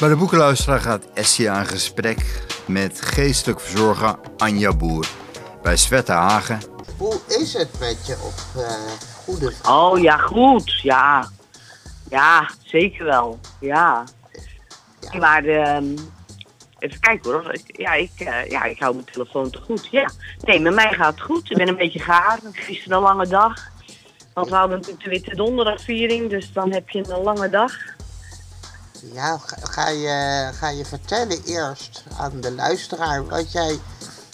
Bij de boekenluisteraar gaat Essie aan gesprek met geestelijk verzorger Anja Boer. Bij Zwette Hagen. Hoe is het met je op uh, goede Oh ja, goed. Ja. Ja, zeker wel. Ja. Ja. Maar ehm, even kijken hoor. Ja ik, eh, ja, ik hou mijn telefoon te goed. Ja. Nee, met mij gaat het goed. Ik ben een beetje gaar. Gisteren een lange dag. Want we hadden natuurlijk de Witte Donderdagviering. Dus dan heb je een lange dag. Ja, ga, ga je, ga je vertellen eerst aan de luisteraar wat jij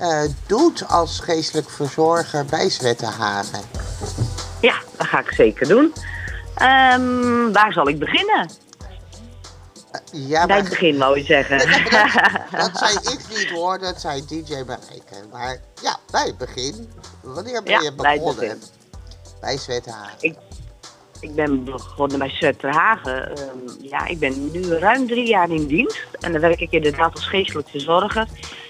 eh, doet als geestelijk verzorger bij Zwettenhagen? Ja, dat ga ik zeker doen. Ehm, waar zal ik beginnen? Ja, Bij het begin, wou je zeggen. dat zei ik niet hoor, dat zei DJ Marijke. Maar ja, bij het begin. Wanneer ben Ja, je bij begonnen? Bij Zwettenhagen. Ik ben begonnen bij Zwetterhagen. Ehm ja, ik ben nu ruim drie jaar in dienst. En dan werk ik inderdaad als geestelijk verzorger.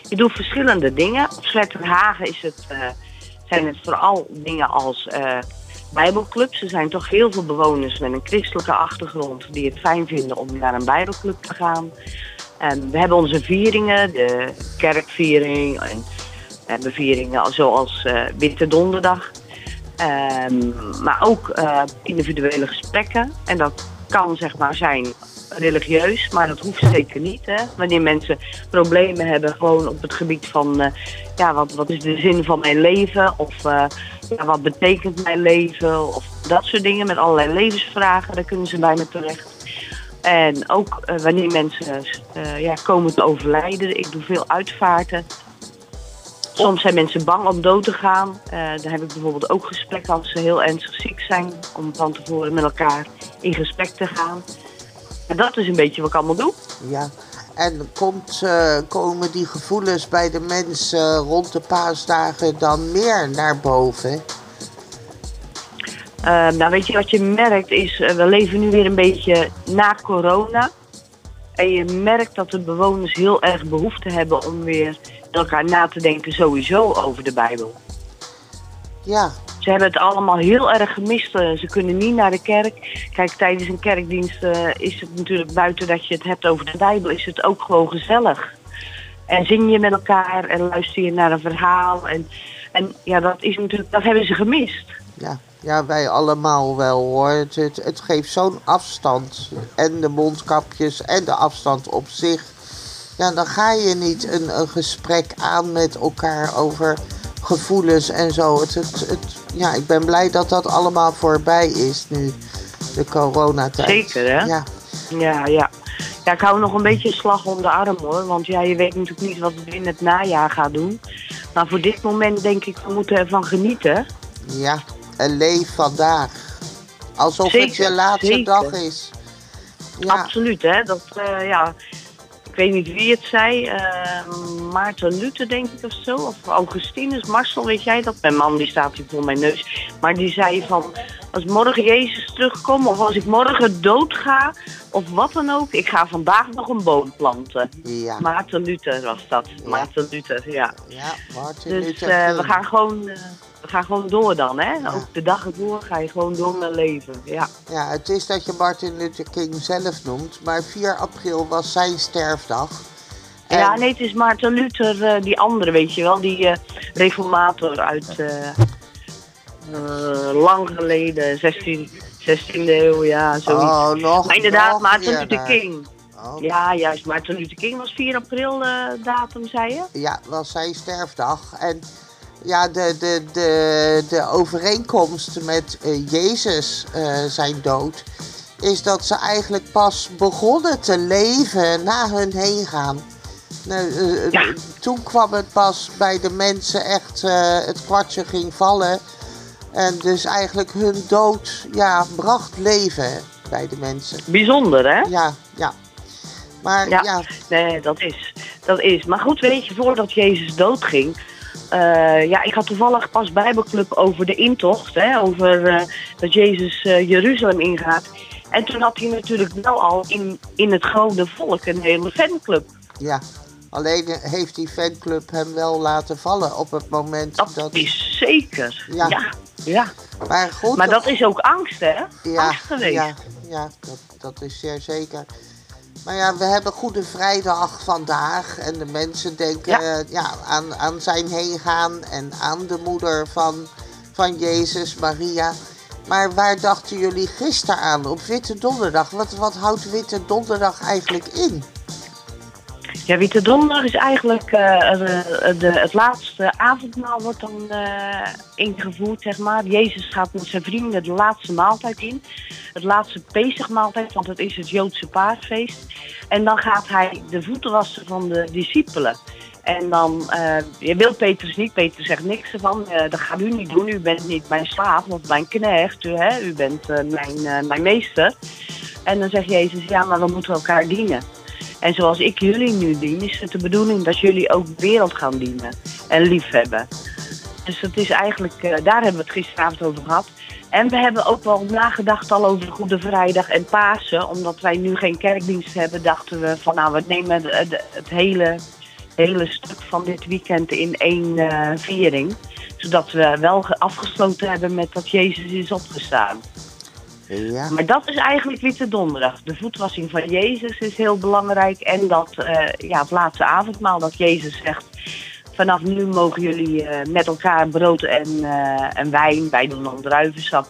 Ik doe verschillende dingen. Op Zwetterhagen eh, zijn het vooral dingen als eh, bijbelclubs. Er zijn toch heel veel bewoners met een christelijke achtergrond... die het fijn vinden om naar een bijbelclub te gaan. We hebben onze vieringen, de kerkviering... en we hebben vieringen zoals eh, Witte Donderdag... Ehm, maar ook eh, individuele gesprekken. En dat kan zeg maar zijn religieus, maar dat hoeft zeker niet. Hè? Wanneer mensen problemen hebben gewoon op het gebied van... eh, ja, wat, wat is de zin van mijn leven? Of eh, ja, wat betekent mijn leven? Of dat soort dingen met allerlei levensvragen. Daar kunnen ze bij me terecht. En ook wanneer mensen ja, komen te overlijden. Ik doe veel uitvaarten. Soms zijn mensen bang om dood te gaan. Eh daar heb ik bijvoorbeeld ook gesprekken als ze heel ernstig ziek zijn. Om van tevoren met elkaar in gesprek te gaan. En dat is een beetje wat ik allemaal doe. Ja. En komt, eh, komen die gevoelens bij de mensen rond de paasdagen dan meer naar boven? Eh, nou, weet je wat je merkt is, eh, we leven nu weer een beetje na corona. En je merkt dat de bewoners heel erg behoefte hebben om weer elkaar na te denken sowieso over de Bijbel. Ja, Ze hebben het allemaal heel erg gemist. eh, Ze kunnen niet naar de kerk. Kijk, tijdens een kerkdienst eh, is het natuurlijk buiten dat je het hebt over de Bijbel, is het ook gewoon gezellig. En zing je met elkaar en luister je naar een verhaal. En, en ja, dat is natuurlijk, dat hebben ze gemist. ja. Ja, wij allemaal wel hoor. Het, het, het geeft zo'n afstand. En de mondkapjes en de afstand op zich. Ja, dan ga je niet een, een gesprek aan met elkaar over gevoelens en zo. Het, het, ja, ik ben blij dat dat allemaal voorbij is nu, de coronatijd. Zeker, hè? Ja, Ja, ja. Ja, ik hou nog een beetje slag om de arm hoor. Want ja, je weet natuurlijk niet wat het in het najaar gaat doen. Maar voor dit moment denk ik, we moeten ervan genieten. ja. En leef vandaag. Alsof het je laatste zeker. dag is. Ja, Absoluut, hè. Dat, eh, ja, ik weet niet wie het zei. eh, Maarten Luther, denk ik, of zo. Of Augustinus, Marcel, weet jij dat? Mijn man, die staat hier voor mijn neus. Maar die zei van, als morgen Jezus terugkomt... of als ik morgen doodga, of wat dan ook... ik ga vandaag nog een boom planten. ja. Maarten Luther was dat. Maarten Luther, ja. ja Martin Dus Luther King. we, gaan gewoon, we gaan gewoon door dan, hè. Ja. Ook de dag ervoor ga je gewoon door met leven, ja. Ja, het is dat je Martin Luther King zelf noemt, maar 4 april was zijn sterfdag. En- Ja, nee, het is Maarten Luther, eh, die andere, weet je wel, die eh, reformator uit eh, lang geleden, 16, 16e eeuw, ja, zoiets. Oh, nog maar inderdaad, nog Maarten eerder. Luther King. Oh, Ja, juist, Maarten Luther King was 4 april datum, zei je? ja, was zijn sterfdag. En ja, de, de, de, de overeenkomst met eh, Jezus, eh, zijn dood, is dat ze eigenlijk pas begonnen te leven na hun heen gaan. Nou, eh, Ja. Toen kwam het pas bij de mensen echt, het kwartje ging vallen. En dus eigenlijk hun dood, ja, bracht leven bij de mensen. Bijzonder, hè? Ja, ja. Maar ja, Ja. Nee, dat is. Dat is. Maar goed, weet je, voordat Jezus doodging. Eh ja, ik had toevallig pas Bijbelclub over de intocht. Hè, over eh, dat Jezus eh, Jeruzalem ingaat. En toen had hij natuurlijk wel al in, in het grote volk een hele fanclub. ja. Alleen heeft die fanclub hem wel laten vallen op het moment Dat, dat... is zeker. Ja. Ja. ja. Maar goed, Maar dat is ook angst, hè? ja, angst geweest. Ja, ja dat, dat is zeer zeker. Maar ja, we hebben Goede Vrijdag vandaag. En de mensen denken Ja. ja. aan, aan zijn heen gaan en aan de moeder van, van Jezus, Maria. Maar waar dachten jullie gisteren aan op Witte Donderdag? Wat, wat houdt Witte Donderdag eigenlijk in? Ja, Witte Donderdag is eigenlijk eh, de, de, het laatste avondmaal wordt dan eh, ingevoerd, zeg maar. Jezus gaat met zijn vrienden de laatste maaltijd in. Het laatste Pesachmaaltijd, want het is het Joodse paasfeest. En dan gaat hij de voeten wassen van de discipelen. En dan, eh, je wil Petrus niet, Petrus zegt niks ervan. Eh, dat gaat u niet doen, u bent niet mijn slaaf of mijn knecht. U, hè? u bent eh, mijn, eh, mijn meester. En dan zegt Jezus, ja, maar we moeten elkaar dienen. En zoals ik jullie nu dien, is het de bedoeling dat jullie ook de wereld gaan dienen en liefhebben. Dus dat is eigenlijk, eh, daar hebben we het gisteravond over gehad. En we hebben ook wel nagedacht al over Goede Vrijdag en Pasen. Omdat wij nu geen kerkdienst hebben, dachten we van nou, we nemen het hele, hele stuk van dit weekend in één eh, viering. Zodat we wel ge- afgesloten hebben met dat Jezus is opgestaan. Ja, Maar dat is eigenlijk Witte Donderdag. De voetwassing van Jezus is heel belangrijk. En dat, eh, ja, het laatste avondmaal, dat Jezus zegt... vanaf nu mogen jullie eh, met elkaar brood en, eh, en wijn, wij doen dan druivensap,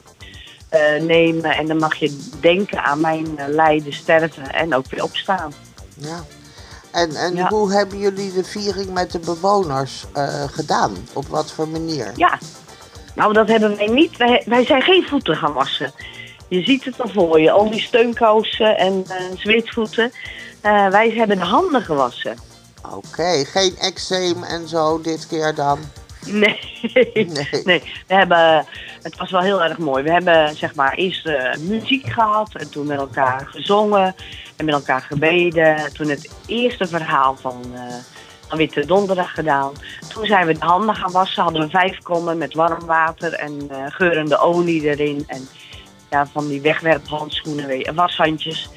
nemen. En dan mag je denken aan mijn lijden, sterven en ook weer opstaan. ja. En, en Ja. hoe hebben jullie de viering met de bewoners gedaan? Op wat voor manier? Ja, nou dat hebben wij niet. Wij, wij zijn geen voeten gaan wassen. Je ziet het al voor je, al die steunkousen en zweetvoeten. Eh, wij hebben de handen gewassen. Oké, geen eczeem en zo dit keer dan? Nee. Nee. nee, we hebben, het was wel heel erg mooi. We hebben zeg maar eerst eh, muziek gehad en toen met elkaar gezongen en met elkaar gebeden. Toen het eerste verhaal van, van Witte Donderdag gedaan. Toen zijn we de handen gaan wassen, hadden we vijf kommen met warm water en geurende olie erin. En ja, van die wegwerphandschoenen, washandjes.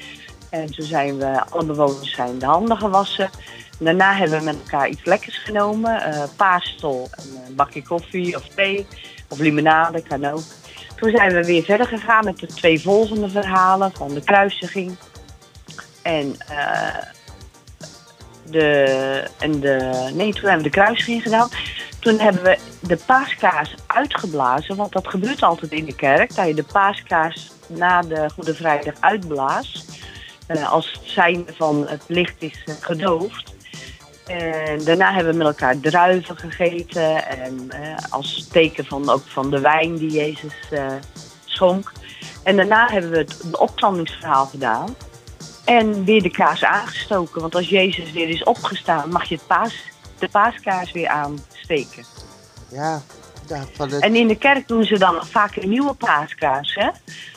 En toen zijn we, alle bewoners zijn de handen gewassen. Daarna hebben we met elkaar iets lekkers genomen. eh paastol, en een bakje koffie of thee of limonade, kan ook. Toen zijn we weer verder gegaan met de twee volgende verhalen van de kruisiging. En, eh, de, en de, nee, toen hebben we de kruisiging gedaan. Toen hebben we de paaskaars uitgeblazen, want dat gebeurt altijd in de kerk. Dat je de paaskaars na de Goede Vrijdag uitblaast. eh, als het zijn van het licht is eh, gedoofd. En daarna hebben we met elkaar druiven gegeten. En eh, als teken van, ook van de wijn die Jezus schonk. En daarna hebben we het opstandingsverhaal gedaan. En weer de kaars aangestoken. Want als Jezus weer is opgestaan, mag je het paas, de paaskaars weer aansteken. Ja, het... En in de kerk doen ze dan vaak een nieuwe paaskaars. Hè?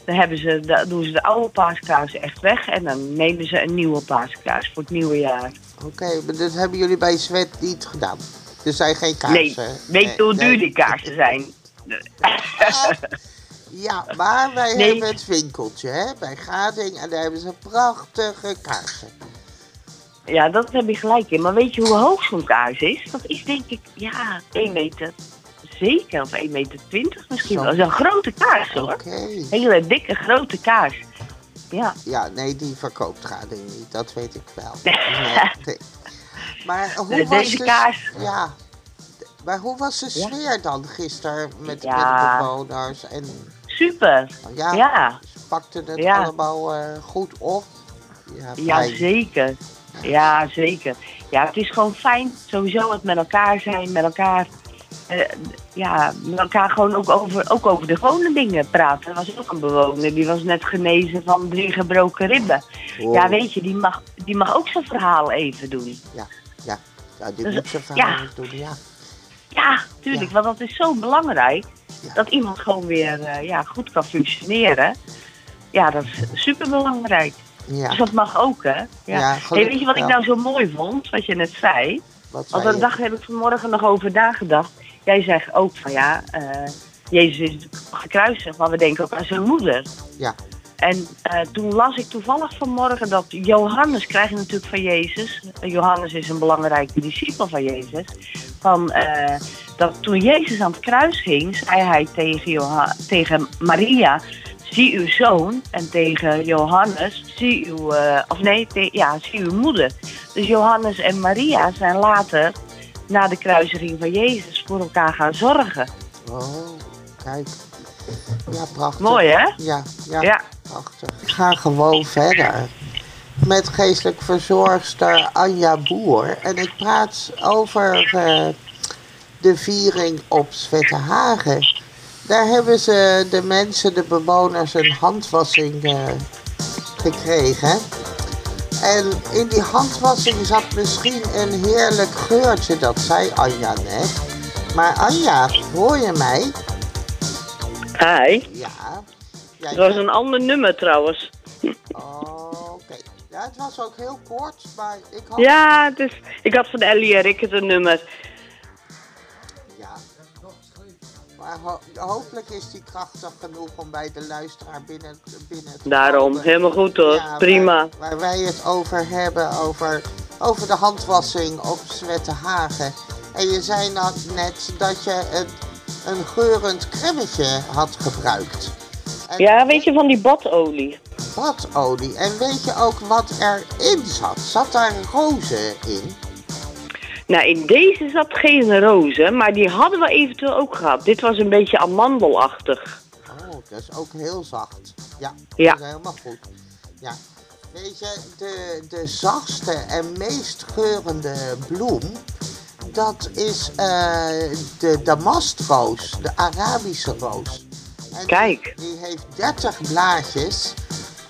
Dan hebben ze, dan doen ze de oude paaskaars echt weg. En dan nemen ze een nieuwe paaskaars voor het nieuwe jaar. Oké, maar dat hebben jullie bij Zwet niet gedaan? Er zijn geen Nee, kaarsen? weet je hoe nee. duur die kaarsen zijn? Ja, maar wij Nee. hebben het winkeltje, hè, bij Gading. En daar hebben ze prachtige kaarsen. Ja, dat heb je gelijk in. Maar weet je hoe hoog zo'n kaars is? Dat is denk ik, ja, 1 meter zeker. Of 1 meter 20 misschien wel. Dat is een grote kaars hoor. Oké. Hele dikke, grote kaars. Ja. Ja, nee, die verkoopt Gading niet. Dat weet ik wel. Nee. Maar hoe was de... kaars. Ja. Maar hoe was de Ja. sfeer dan gisteren met, Ja. met de bewoners? En Super. ja, Ja, ze pakten het allemaal eh, goed op. Ja, zeker. Ja, zeker. Ja, het is gewoon fijn sowieso het met elkaar zijn, met elkaar, eh, ja, met elkaar gewoon ook over, ook over de gewone dingen praten. Er was ook een bewoner, die was net genezen van drie gebroken ribben. Wow. Ja, weet je, die mag, die mag ook zijn verhaal even doen. Ja, die Dus, moet zijn ja. verhaal doen, ja. Ja, tuurlijk, Ja. want dat is zo belangrijk. Ja. Dat iemand gewoon weer eh, ja, goed kan functioneren. Ja, dat is super belangrijk. Ja, Dus dat mag ook, hè? Ja. Ja, hey, gelukkig weet je wat ik nou zo mooi vond, wat je net zei? wat Want je? dag heb ik vanmorgen nog over nagedacht. Jij zegt ook van ja, eh, Jezus is gekruisigd, maar we denken ook aan zijn moeder. Ja. En eh, toen las ik toevallig vanmorgen dat Johannes krijg je natuurlijk van Jezus. Eh, Johannes is een belangrijke discipel van Jezus. Van, dat toen Jezus aan het kruis hing, zei hij tegen, tegen Maria, zie uw zoon. En tegen Johannes, zie uw, eh, of nee, te- ja, zie uw moeder. Dus Johannes en Maria zijn later, na de kruisiging van Jezus, voor elkaar gaan zorgen. Oh, kijk. Ja, prachtig. Mooi, hè? Ja, ja, Ja. prachtig. Ik ga gewoon verder met geestelijk verzorgster Anja Boer. En ik praat over eh, de viering op Zwettenhagen. Daar hebben ze de mensen, de bewoners, een handwassing eh, gekregen. En in die handwassing zat misschien een heerlijk geurtje, dat zei Anja net. Maar Anja, hoor je mij? Hi. Ja. Jij Dat was een ander nummer trouwens. Oh, Oké. Ja, het was ook heel kort, maar ik had... Ja, dus ik had van Ellie en Rick het een nummer. Ho- hopelijk is die krachtig genoeg om bij de luisteraar binnen, binnen te Daarom, komen. helemaal goed hoor. Ja, Prima. Waar, waar wij het over hebben, over, over de handwassing op Zwettenhagen. En je zei nou net dat je een, een geurend cremmetje had gebruikt. En Ja, weet je van die badolie? Badolie. En weet je ook wat erin zat? Zat daar rozen in? Nou, in deze zat geen rozen, maar die hadden we eventueel ook gehad. Dit was een beetje amandelachtig. Oh, dat is ook heel zacht. Ja, Ja. dat is helemaal goed. Ja. Weet je, de, de zachtste en meest geurende bloem, dat is eh, de damastroos, de Arabische roos. En Kijk. Die, die heeft 30 blaadjes.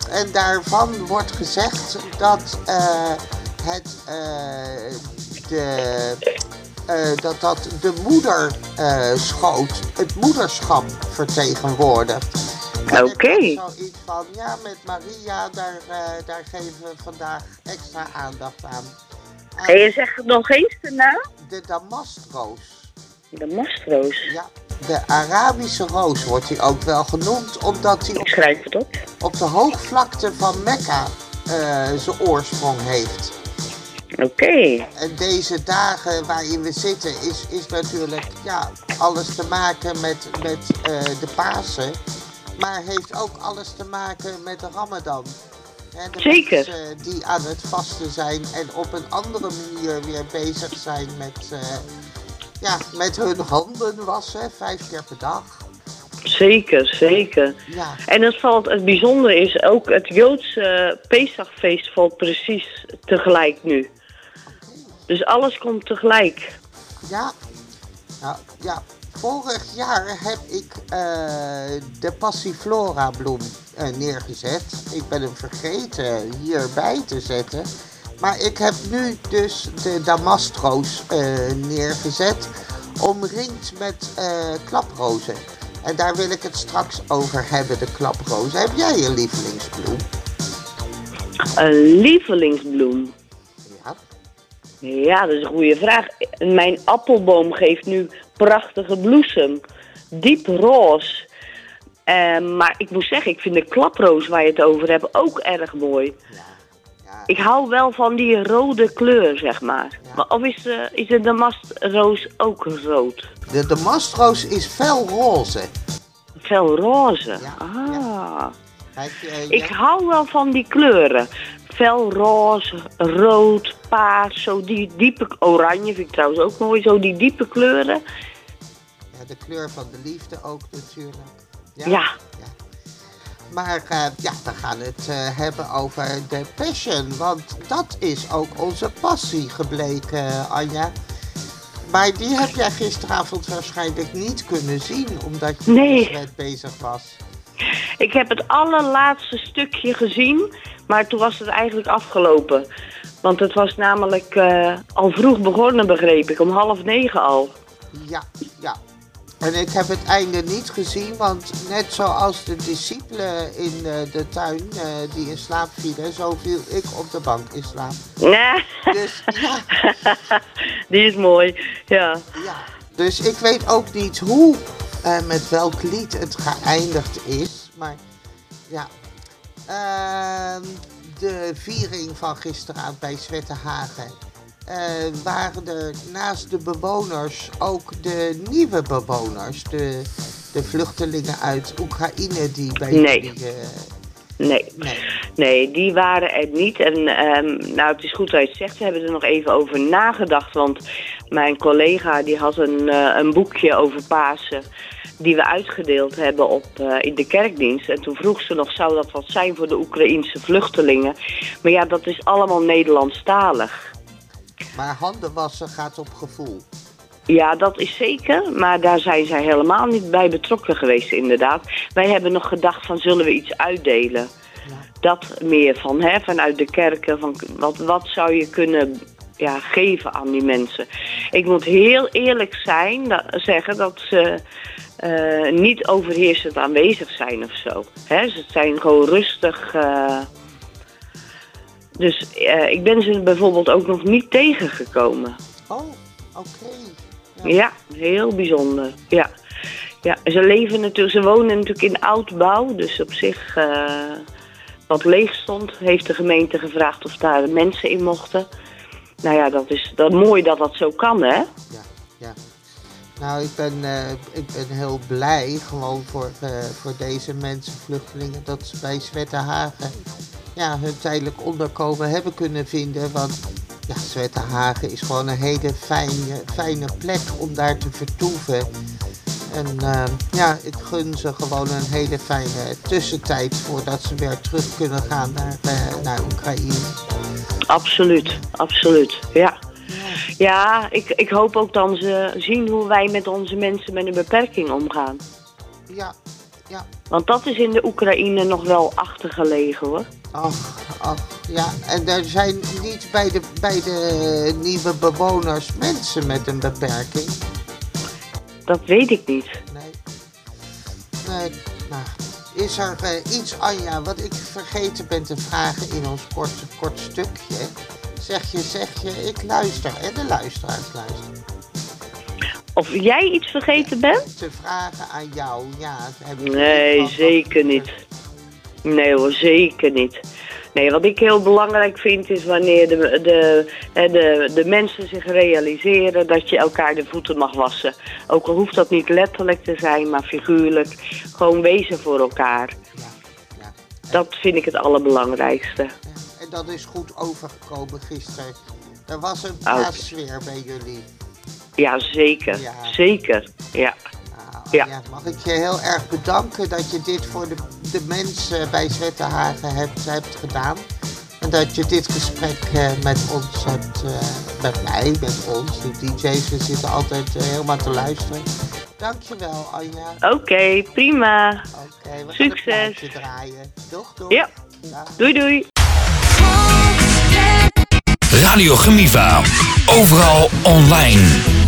En daarvan wordt gezegd dat eh, het eh, de, eh, dat dat de moederschoot, het moederschap vertegenwoordigt. Oké. Zoiets van, ja, met Maria, daar, eh, daar geven we vandaag extra aandacht aan. En je zegt het nog eens daarna? de damastroos. De mastroos. Ja, de Arabische roos wordt die ook wel genoemd, omdat Ik op, op. de hoogvlakte van Mekka eh, zijn oorsprong heeft. Oké. En deze dagen waarin we zitten is, is natuurlijk ja, alles te maken met, met eh, de Pasen. Maar heeft ook alles te maken met de Ramadan. De Zeker. mensen die aan het vasten zijn en op een andere manier weer bezig zijn met, eh, ja, met hun handen wassen, vijf keer per dag. Zeker, zeker. Ja, En het, valt, het bijzondere is ook het Joodse Pesachfeest valt precies tegelijk nu. Dus alles komt tegelijk. ja. Nou, ja. Vorig jaar heb ik eh, de Passiflora bloem eh, neergezet. Ik ben hem vergeten hierbij te zetten. Maar ik heb nu dus de Damastroos eh, neergezet. Omringd met klaprozen. En daar wil ik het straks over hebben, de klaprozen. Heb jij een lievelingsbloem? Een lievelingsbloem. Ja. Dat is een goede vraag. Mijn appelboom geeft nu prachtige bloesem. Diep roze. Eh, maar ik moet zeggen, ik vind de klaproos waar je het over hebt ook erg mooi. Ja. ja. Ik hou wel van die rode kleur, zeg maar. Ja. Of is de, is de damastroos ook rood? De Damastroos is felroze. Fel roze. Ja, ah. Kijk, eh, Ik hou wel van die kleuren. Fel roze, rood, paars, zo die diepe... Oranje vind ik trouwens ook mooi, zo die diepe kleuren. Ja, de kleur van de liefde ook natuurlijk. Ja. Maar eh, ja, we gaan het eh, hebben over de passion. Want dat is ook onze passie gebleken, Anja. Maar die heb jij gisteravond waarschijnlijk niet kunnen zien, omdat je Nee. net bezig was. Ik heb het allerlaatste stukje gezien, maar toen was het eigenlijk afgelopen. Want het was namelijk eh, al vroeg begonnen, begreep ik, om half negen al. Ja, ja. En ik heb het einde niet gezien, want net zoals de discipelen in eh, de tuin eh, die in slaap vielen, zo viel ik op de bank in slaap. Nee, Dus ja, die is mooi. Ja. Ja, dus ik weet ook niet hoe, eh, met welk lied het geëindigd is. Maar ja, Ehm, de viering van gisteravond bij Zwettenhagen. eh, waren er naast de bewoners ook de nieuwe bewoners. De de vluchtelingen uit Oekraïne die bij Nee. jullie... eh, Nee. nee. Nee, die waren er niet. En ehm, nou, het is goed dat je het zegt. We hebben er nog even over nagedacht. Want mijn collega die had een, eh, een boekje over Pasen... die we uitgedeeld hebben op, eh, in de kerkdienst. En toen vroeg ze nog, zou dat wat zijn voor de Oekraïense vluchtelingen? Maar ja, dat is allemaal Nederlandstalig. Maar handen wassen gaat op gevoel. Ja, dat is zeker. Maar daar zijn zij helemaal niet bij betrokken geweest, inderdaad. Wij hebben nog gedacht van, zullen we iets uitdelen? Ja. Dat meer van, hè, vanuit de kerken. Van, wat, wat zou je kunnen ja, geven aan die mensen? Ik moet heel eerlijk zijn, dat, zeggen dat ze eh, niet overheersend aanwezig zijn of zo. Hè, ze zijn gewoon rustig. eh. dus eh, ik ben ze bijvoorbeeld ook nog niet tegengekomen. Oh, oké. Ja, heel bijzonder. Ja. Ja, ze leven natuurlijk, ze wonen natuurlijk in oudbouw, dus op zich wat leeg stond, heeft de gemeente gevraagd of daar mensen in mochten. Nou ja, dat is dat, mooi dat dat zo kan, hè? Ja, ja. Nou, ik ben, eh, ik ben heel blij gewoon voor, eh, voor deze mensen, vluchtelingen, dat ze bij Zwettenhagen ja, hun tijdelijk onderkomen hebben kunnen vinden. Want ja, is gewoon een hele fijne, fijne plek om daar te vertoeven. En eh, ja, ik gun ze gewoon een hele fijne tussentijd voordat ze weer terug kunnen gaan naar, eh, naar Oekraïne. Absoluut, absoluut. Ja. Ja, ik, ik hoop ook dan ze zien hoe wij met onze mensen met een beperking omgaan. Ja, ja. Want dat is in de Oekraïne nog wel achtergelegen hoor. Ach, ach, ja. En er zijn niet bij de, bij de nieuwe bewoners mensen met een beperking. Dat weet ik niet. Nee. Nee, nou, is er eh, iets, Anja, wat ik vergeten ben te vragen in ons kort, kort stukje? Zeg je, zeg je, ik luister en de luisteraars luisteren. Of jij iets vergeten bent? Te vragen aan jou, ja. Nee, zeker niet. Nee hoor, zeker niet. Nee, wat ik heel belangrijk vind is wanneer de, de, de, de mensen zich realiseren dat je elkaar de voeten mag wassen. Ook al hoeft dat niet letterlijk te zijn, maar figuurlijk. Gewoon wezen voor elkaar. Ja, ja. Dat vind ik het allerbelangrijkste. Ja, En dat is goed overgekomen gisteren. Er was een Oké. paasfeer bij jullie. Ja, zeker. Zeker. Ja. Ja. Mag ik je heel erg bedanken dat je dit voor de, de mensen bij Zwettenhagen hebt, hebt gedaan. En dat je dit gesprek eh, met ons hebt, eh, met mij, met ons, de DJ's. We zitten altijd eh, helemaal te luisteren. Dankjewel, Anja. Oké, prima. Oké, we gaan Succes. draaien. Doeg, doeg. Ja. Doei doei. Radio Gemiva. Overal online.